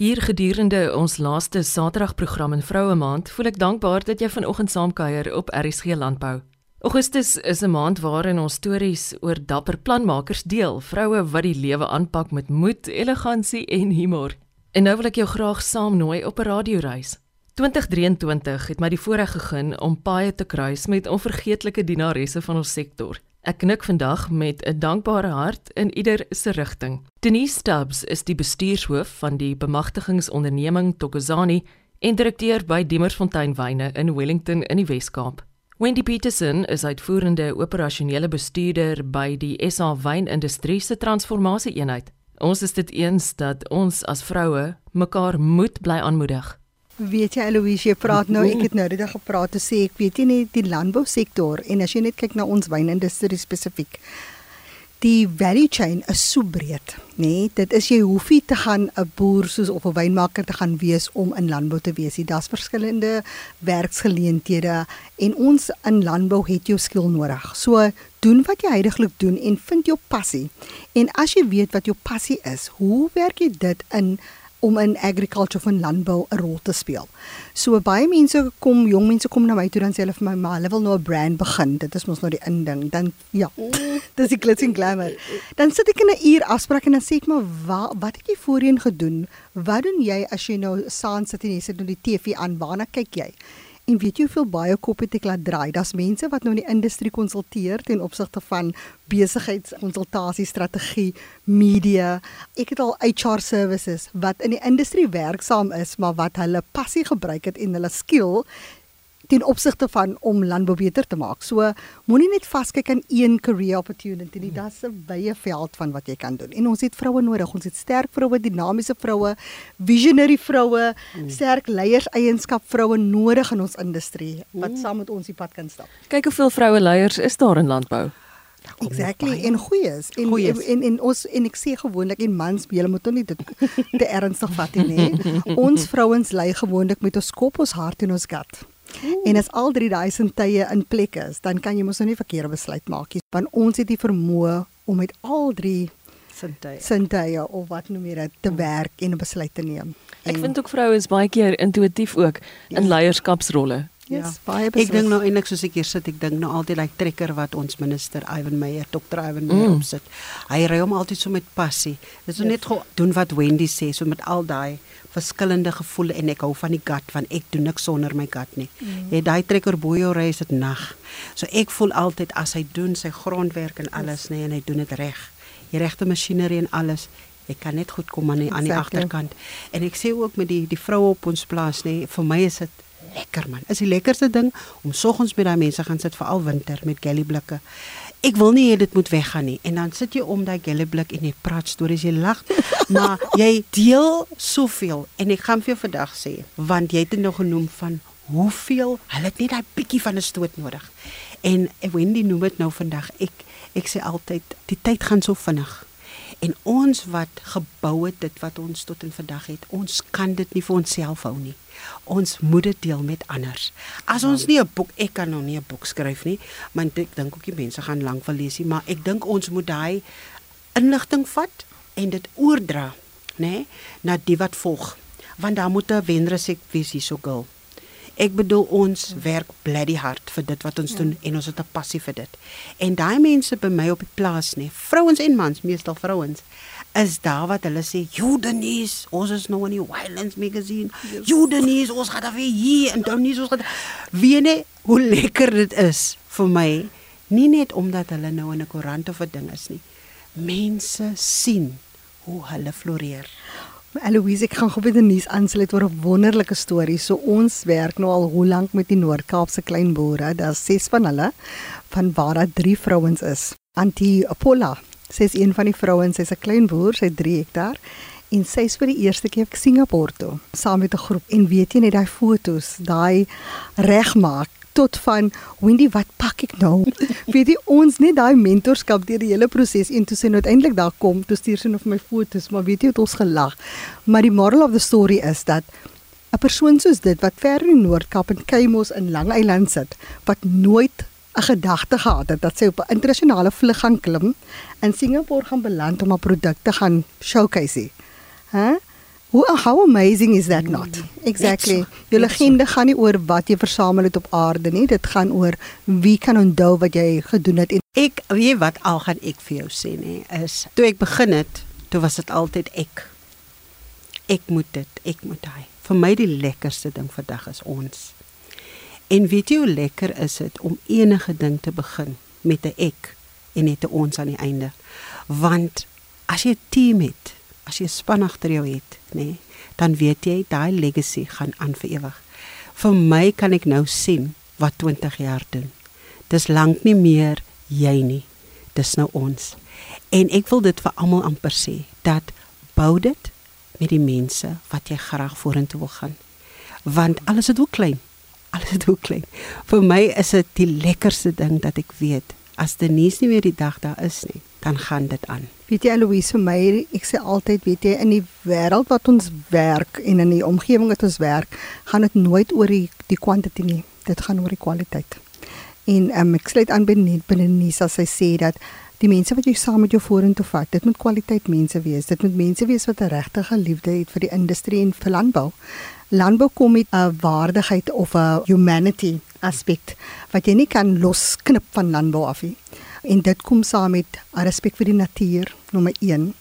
Hier gedurende ons laaste Saterdagprogram in Vroue Maand, voel ek dankbaar dat jy vanoggend saamkuier op RSG Landbou. Augustus is 'n maand waarin ons stories oor dapper planmakers deel, vroue wat die lewe aanpak met moed, elegansie en humor. En nou wil ek jou graag saamnooi op 'n radioreis. 2023 het my die voorreg gegee om paaie te kruis met onvergeetlike dienaresse van ons sektor. Ek knik vandag met 'n dankbare hart in ieder se rigting. Denise Stubbs is die bestuurshoof van die bemagtigingsonderneming Tokozani en direkteur by Diemersfontein Wyne in Wellington in die Wes-Kaap. Wendy Peterson is uitvoerende operasionele bestuurder by die SA Wynindustrie se transformasie-eenheid. Ons is dit eens dat ons as vroue mekaar moet bly aanmoedig. Weet jy Aloise, jy praat nou, ek het nou net gepraat te sê ek weet jy nie die landbousektor en as jy net kyk na ons wynindustrie spesifiek. Die value chain is so breed, nê? Nee? Dit is jy hoef nie te gaan 'n boer soos of 'n wynmaker te gaan wees om in landbou te wees nie. Daar's verskillende werksgeleenthede en ons in landbou het jou skill nodig. So doen wat jy heidaglik doen en vind jou passie. En as jy weet wat jou passie is, hoe werk jy dit in om in agriculture van landbou 'n rol te speel. So baie mense kom, jong mense kom na my toe dan sê hulle vir my, "Maar hulle wil nou 'n brand begin." Dit is mos nou die inding. Dan ja. Dis die glitz and glamour. Dan sit ek in 'n uur afspraak en dan sê ek maar, "Wat wat het jy voorheen gedoen? Wat doen jy as jy nou saans sit en jy sit nou die TV aan? Waarna kyk jy?" En weet jy hoeveel baie kop het ek laat draai? Daar's mense wat nou in die industrie konsulteer ten opsigte van besigheidskonsultasie strategie, media. Ek het al HR services wat in die industrie werksaam is, maar wat hulle passie gebruik het en hulle skill ten opsigte van om landbou beter te maak. So moenie net vaskyk aan een career opportunity nie. Daar's 'n wye veld van wat jy kan doen. En ons het vroue nodig. Ons het sterk vroue, dinamiese vroue, visionary vroue, mm. sterk leierseienskap vroue nodig in ons industrie wat mm. saam met ons die pad kan stap. Kyk hoeveel vroue leiers is daar in landbou. Exactly en goeie is en, en en en ons en ek sê gewoonlik en mans jy moet hom nie dit te ernstig vat nie. Ons vrouens lei gewoonlik met ons kop, ons hart en ons gut. En as al drie daai sintuie in plek is, dan kan jy mos nou nie verkeerde besluit maak nie. Want ons het die vermoë om met al drie sintuie sintuie of wat noem jy dit te hmm. werk en 'n besluit te neem. En ek vind ook vroue is baie keer intuïtief ook in ja. Ja. Yes, baie beslis. Ek dink nou eintlik soos ek hier sit, ek dink nou altyd daai like trekker wat ons minister Ivan Meyer, Dr. Ivan Meyer mm. opsit. Hy ry hom altyd so met passie. Dit is yes. net doen wat Wendy sê, so met al daai verskillende gevoele en ek hou van die gat van ek doen niks sonder my gat nie. Mm. Jy daai trekker bo jou ry is dit nag. So ek voel altyd as hy doen sy grondwerk en alles nê nee, en hy doen dit reg. Die regte masjinerie en alles. Ek kan net goed kom aan die, exactly. aan die agterkant. En ek sê ook met die die vroue op ons plaas nê, nee, vir my is dit lekker man. Is die lekkerste ding om soggens met daai mense gaan sit veral winter met galley blikke ek wil nie hê dit moet weggaan nie. En dan sit jy om daai gelleblik en jy praat stories, jy lag, maar jy deel soveel en ek gaan vir jou vandag sê, want jy het dit nog genoem van hoeveel hulle het net daai bietjie van 'n stoot nodig. En Wendy noem dit nou vandag. Ek ek sê altyd die tyd gaan so vinnig. En ons wat gebou het dit wat ons tot in vandag het, ons kan dit nie vir onsself hou nie. Ons moet dit deel met anders. As ons nie 'n boek, ek kan nog nie 'n boek skryf nie, want ek dink ook die mense gaan lank wil lees nie, maar ek dink ons moet daai inligting vat en dit oordra, nê, nee, na die wat volg. Want daar moet 'n wenresep wees hierso gil. Ek bedoel ons werk bloody hard vir dit wat ons ja. doen en ons het 'n passie vir dit. En daai mense by my op die plaas nê, vrouens en mans, meestal vrouens, is daar wat hulle sê, "Judenis, ons is nou in die Wildlands magazine. Yes. Judenis, ons gaan daar weer hier en dan nie ons gaan weet nie hoe lekker dit is vir my, nie net omdat hulle nou in 'n koerant of 'n ding is nie. Mense sien hoe hulle floreer. Eloise, ek gaan gou weer die nuus aansluit oor 'n wonderlike storie. So ons werk nou al hoe lank met die Noord-Kaapse klein boere. Daar's ses van hulle van waar daar drie vrouens is. Antie Apolla, sy is een van die vrouens, sy's 'n klein boer, sy het 3 hektaar en sy is vir die eerste keer in Singapore toe saam met 'n groep. En weet jy net daai fotos, daai regmaak tot van Wendy wat pak ek nou? Weet jy ons net daai mentorskap deur die hele proses en toe sy nou uiteindelik daar kom, toe stuur sy nou vir my foto's, maar weet jy het ons gelag. Maar die moral of the story is dat 'n persoon soos dit wat ver in die Noord-Kaap en Keimos in Lang Eiland sit, wat nooit 'n gedagte gehad het dat sy op 'n internasionale vlug gaan klim in Singapore gaan beland om haar produkte gaan showcase. Hæ? Hoe how amazing is that not? Exactly. Jou legende gaan nie oor wat jy versamel het op aarde nie, dit gaan oor wie kan onthou wat jy gedoen het. En Ek weet wat al gaan ek vir jou sê nê, is toe ek begin het, toe was dit altyd ek. Ek moet dit, ek moet hy. Vir my die lekkerste ding vandag is ons. En weet jy hoe lekker is dit om enige ding te begin met 'n ek en net 'n ons aan die einde? Want as jy 'n team het, as jy 'n span agter jou het, nê, dan weet jy daai legacy gaan aan vir ewig. Vir my kan ek nou sien wat 20 jaar doen. Dis lank nie meer jy nie. Dis nou ons. En ek wil dit vir almal amper sê dat bou dit met die mense wat jy graag vorentoe wil gaan. Want alles is hoe klein. Alles is hoe klein. Vir my is dit die lekkerste ding dat ek weet as Denise nie meer die dag daar is nie, dan gaan dit aan. weet jy Louise vir my, ek sê altyd, weet jy, in die wêreld wat ons werk en in die omgewing wat ons werk, gaan dit nooit oor die die kwantiteit nie. Dit gaan oor die kwaliteit. En um, ek sluit aan by net binne Nisa sy sê dat die mense wat jy saam met jou vorentoe vat, dit moet kwaliteit mense wees. Dit moet mense wees wat 'n regte liefde het vir die industrie en vir landbou. Landbou kom met 'n waardigheid of 'n humanity aspek wat jy nie kan losknip van landbou af nie. En dit kom saam met 'n respek vir die natuur, nommer 1.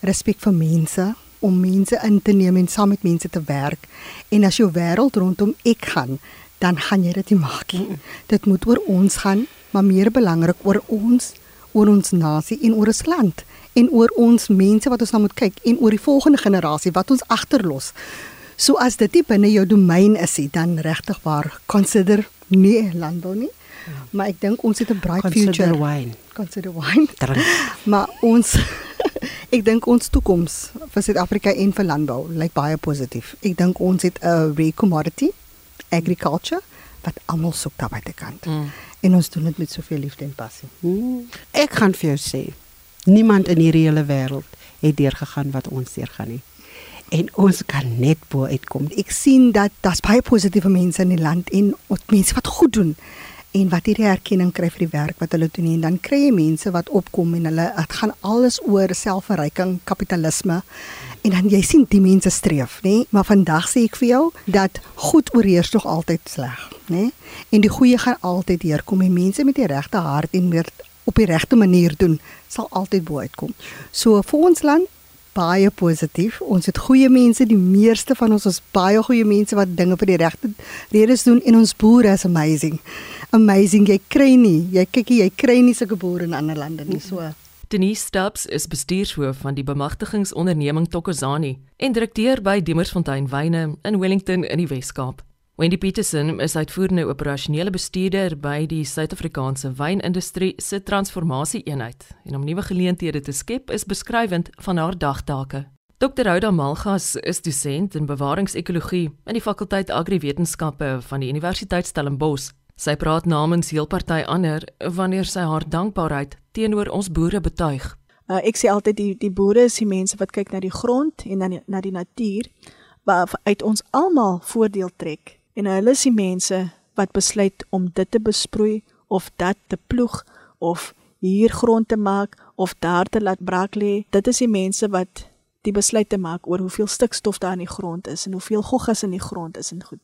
Respek vir mense om mense in te neem en saam met mense te werk. En as jou wêreld rondom ek gaan, dan gaan jy dit nie maak nie. Dit moet oor ons gaan, maar meer belangrik oor ons, oor ons nasie en oor ons land en oor ons mense wat ons nou moet kyk en oor die volgende generasie wat ons agterlos. So as dit nie binne jou domein is nie, dan regtig waar consider nie landbou nie. Maar ek dink ons het 'n bright Consider future. wine. Consider wine. Drink. Maar ons ek dink ons toekoms vir Suid-Afrika en vir landbou lyk baie positief. Ek dink ons het 'n rare commodity agriculture wat almal soek daar buitekant. Mm. En ons doen dit met soveel liefde en passie. Hmm. Ek gaan vir jou sê, niemand in hierdie hele wêreld het deurgegaan wat ons deurgaan nie. En ons kan net bo uitkom. Ek sien dat daar's baie positiewe mense in die land en ook mense wat goed doen en wat hierdie erkenning kry vir die werk wat hulle doen en dan kry jy mense wat opkom en hulle dit gaan alles oor selfverryking, kapitalisme en dan jy sien die mense streef, nê? Maar vandag sê ek vir jou dat goed oorheers nog altyd sleg, nê? En die goeie gaan altyd deurkom en mense met die regte hart en meer op die regte manier doen, sal altyd bo uitkom. So vir ons land baie positief. Ons het goeie mense, die meeste van ons is baie goeie mense wat dinge vir die regte redes doen en ons boere is amazing. Amazing. Jy kry nie, jy kyk jy kry nie sulke boere in ander lande nie. So Denise Stubbs is bestuurshoof van die bemagtigingsonderneming Tokozani en direkteur by Demersfontein Wyne in Wellington in die Wes-Kaap. Wendy Petersen is uitvoerende operasionele bestuurder by die Suid-Afrikaanse wynindustrie se transformasie-eenheid en om nuwe geleenthede te skep is beskrywend van haar dagtake. Dr. Ouda Malgas is dosent in bewaringsekologie in die fakulteit Agriwetenskappe van die Universiteit Stellenbosch. Sy praat namens heel party ander wanneer sy haar dankbaarheid teenoor ons boere betuig. Uh, ek sê altyd die die boere is die mense wat kyk na die grond en na die, na die natuur wat uit ons almal voordeel trek. En hulle is die mense wat besluit om dit te besproei of dat te ploeg of hier grond te maak of daar te laat braak lê. Dit is die mense wat die besluit te maak oor hoeveel stikstof daar in die grond is en hoeveel goggas in die grond is en goed.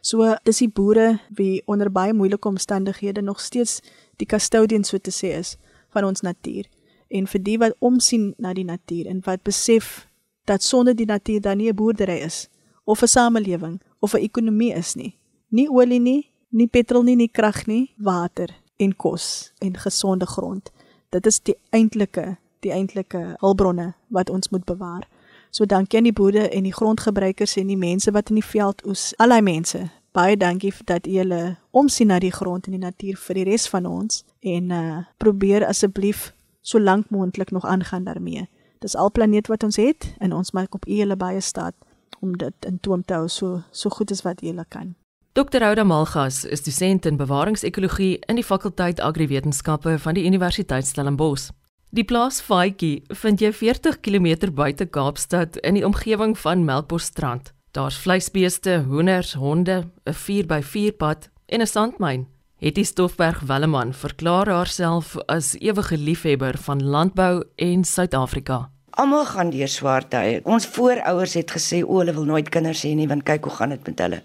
So dis die boere wie onder baie moeilike omstandighede nog steeds die custodians so te sê is van ons natuur en vir die wat omsien na die natuur en wat besef dat sonder die natuur daar nie 'n boerdery is of 'n samelewing of 'n ekonomie is nie. Nie olie nie, nie petrol nie, nie krag nie, water en kos en gesonde grond. Dit is die eintlike die eintlike hulpbronne wat ons moet bewaar. So dankie aan die boere en die grondgebruikers en die mense wat in die veld oes. Al die mense, baie dankie dat julle omsien na die grond en die natuur vir die res van ons en uh probeer asseblief so lank moontlik nog aangaan daarmee. Dis al planeet wat ons het en ons maak op julle baie staat om dit in toom te hou so so goed as wat julle kan. Dr. Ouda Malgas is dosent in bewaringsekologie in die fakulteit Agriwetenskappe van die Universiteit Stellenbosch. Die plaas Faitjie vind jy 40 km buite Kaapstad in die omgewing van Melkbosstrand. Daar's vleisbeeste, hoenders, honde, 'n 4x4 pad en 'n sandmyn. Hetty Stoffberg Welleman verklaar haarself as ewige liefhebber van landbou en Suid-Afrika. Almal gaan deur swaar tye. Ons voorouers het gesê o, hulle wil nooit kinders hê nie want kyk hoe gaan dit met hulle.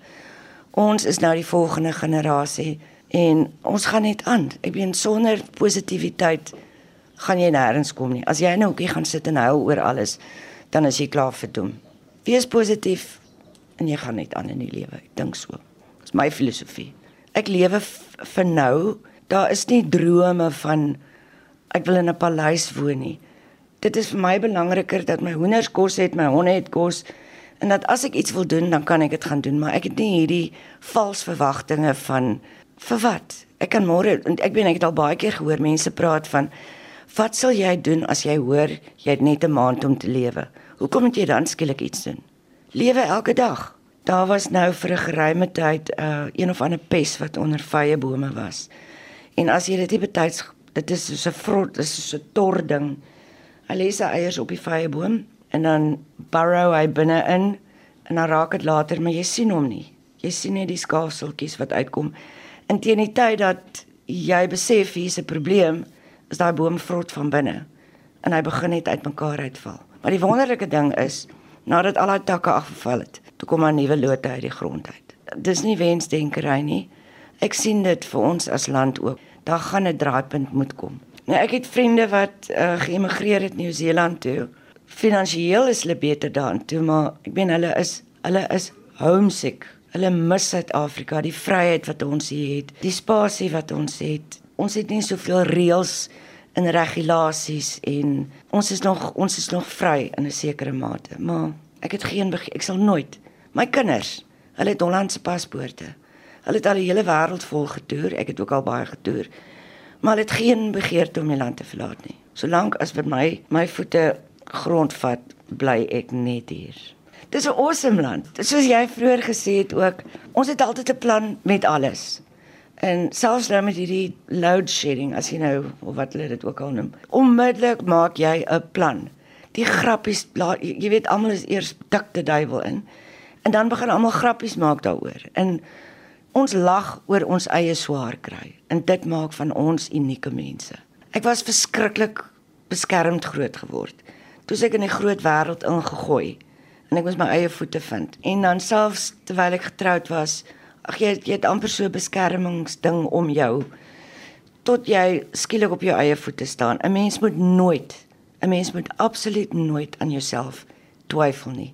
Ons is nou die volgende generasie en ons gaan net aan. Ek bedoel sonder positiwiteit gaan jy nêrens kom nie. As jy nou ookie gaan sit en huil oor alles, dan is jy klaar vir doem. Wees positief en jy gaan net aan in die lewe. Ek dink so. Dis my filosofie. Ek lewe vir nou. Daar is nie drome van ek wil in 'n paleis woon nie. Dit is vir my belangriker dat my hoenders kos het, my honde het kos en dat as ek iets wil doen, dan kan ek dit gaan doen, maar ek het nie hierdie vals verwagtinge van vir wat? Ek kan môre en ek weet ek het al baie keer gehoor mense praat van wat sal jy doen as jy hoor jy het net 'n maand om te lewe? Hoekom moet jy dan skielik iets doen? Lewe elke dag. Daar was nou vir 'n geruime tyd uh, een of ander pes wat onder vye bome was. En as jy dit betyds dit is so 'n vrot, dit is so 'n tor ding. Hy lê sy eiers op die vye boom en dan burrow hy binne in en dan raak dit later, maar jy sien hom nie. Jy sien net die skaafseltjies wat uitkom. En teen die tyd dat jy besef hier's 'n probleem, is daai boom vrot van binne en hy begin net uitmekaar uitval. Maar die wonderlike ding is, nadat al daai takke afgeval het, toe kom 'n nuwe lote uit die grond uit. Dis nie wensdenkery nie. Ek sien dit vir ons as land ook. Daar gaan 'n draaipunt moet kom. Nou ek het vriende wat uh, geëmigreer het Nieu-Seeland toe. Finansieel is hulle beter daarin toe, maar ek meen hulle is hulle is homesick. Hulle mis Suid-Afrika, die vryheid wat ons hier het, die spasie wat ons het. Ons het nie soveel reëls en regulasies en ons is nog ons is nog vry in 'n sekere mate, maar ek het geen ek sal nooit my kinders, hulle het Hollandse paspoorte. Hulle het al die hele wêreld vol getoer, ek het ook al baie getoer. Maar het geen begeerte om die land te verlaat nie. Solank as vir my my voete grond vat, bly ek net hier. Dis 'n awesome land. Soos jy vroeër gesê het ook, ons het altyd 'n plan met alles. En selfs nou met hierdie load shedding, as jy nou of wat hulle dit ook al noem, onmiddellik maak jy 'n plan. Die grappies, jy weet almal is eers dik te duiwel in. En dan begin almal grappies maak daaroor. En ons lag oor ons eie swaar kry. En dit maak van ons unieke mense. Ek was verskriklik beskermd groot geword. Toe ek in die groot wêreld ingegooi en ek moes my eie voete vind. En dan selfs terwyl ek getroud was, ag jy, jy het amper so 'n beskermingsding om jou tot jy skielik op jou eie voete staan. 'n Mens moet nooit, 'n mens moet absoluut nooit aan jouself twyfel nie.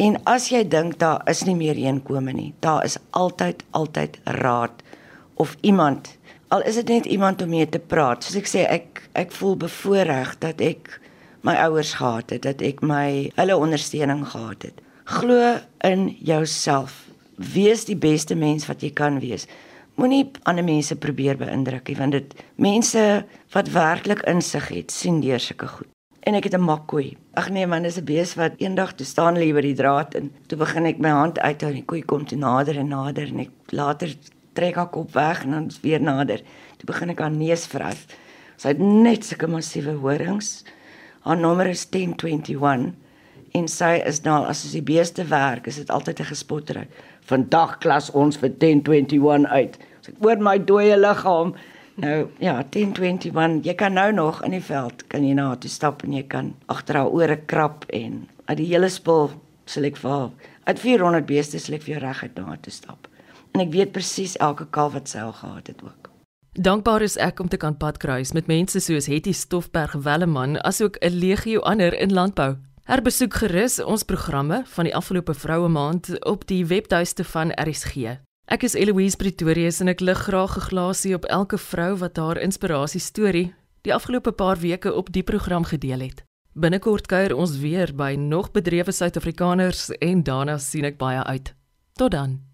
En as jy dink daar is nie meer heenkome nie, daar is altyd altyd raad of iemand. Al is dit net iemand om mee te praat. Soos ek sê, ek ek voel bevoordeel dat ek my ouers gehad het, dat ek my hulle ondersteuning gehad het. Glo in jouself. Wees die beste mens wat jy kan wees. Moenie ander mense probeer beïndruk nie, want dit mense wat werklik insig het, sien deur sulke goed. En ek het 'n makkoei. Ag nee man, dis 'n bees wat eendag toe staan lê by die draad en toe begin ek my hand uithou en die koei kom toe nader en nader en ek later trek haar kop weg en dan weer nader. Toe begin ek haar neus vryf. Sy het net sulke massiewe horings. Haar nommer is 1021 en sy is nou as sy beeste werk, is dit altyd 'n gespottery. Vandag klas ons vir 1021 uit. So ek oor my dooie liggaam. Nou ja, 1021, jy kan nou nog in die veld kan jy na toe stap en jy kan agter haar ore krap en uit die hele spul sal ek vir uit 400 beeste sal ek vir jou reguit na toe stap. En ek weet presies elke kalf wat sy al gehad het ook. Dankbaar is ek om te kan padkruis met mense soos Hetty Stoffberg Welleman asook 'n legio ander in landbou. Herbesoek gerus ons programme van die afgelope vroue maand op die webtuiste van RSG. Ek is Eloise Pretorius en ek lig graag 'n glasie op elke vrou wat haar inspirasie storie die afgelope paar weke op die program gedeel het. Binnekort kuier ons weer by nog bedrewe Suid-Afrikaners en daarna sien ek baie uit. Tot dan.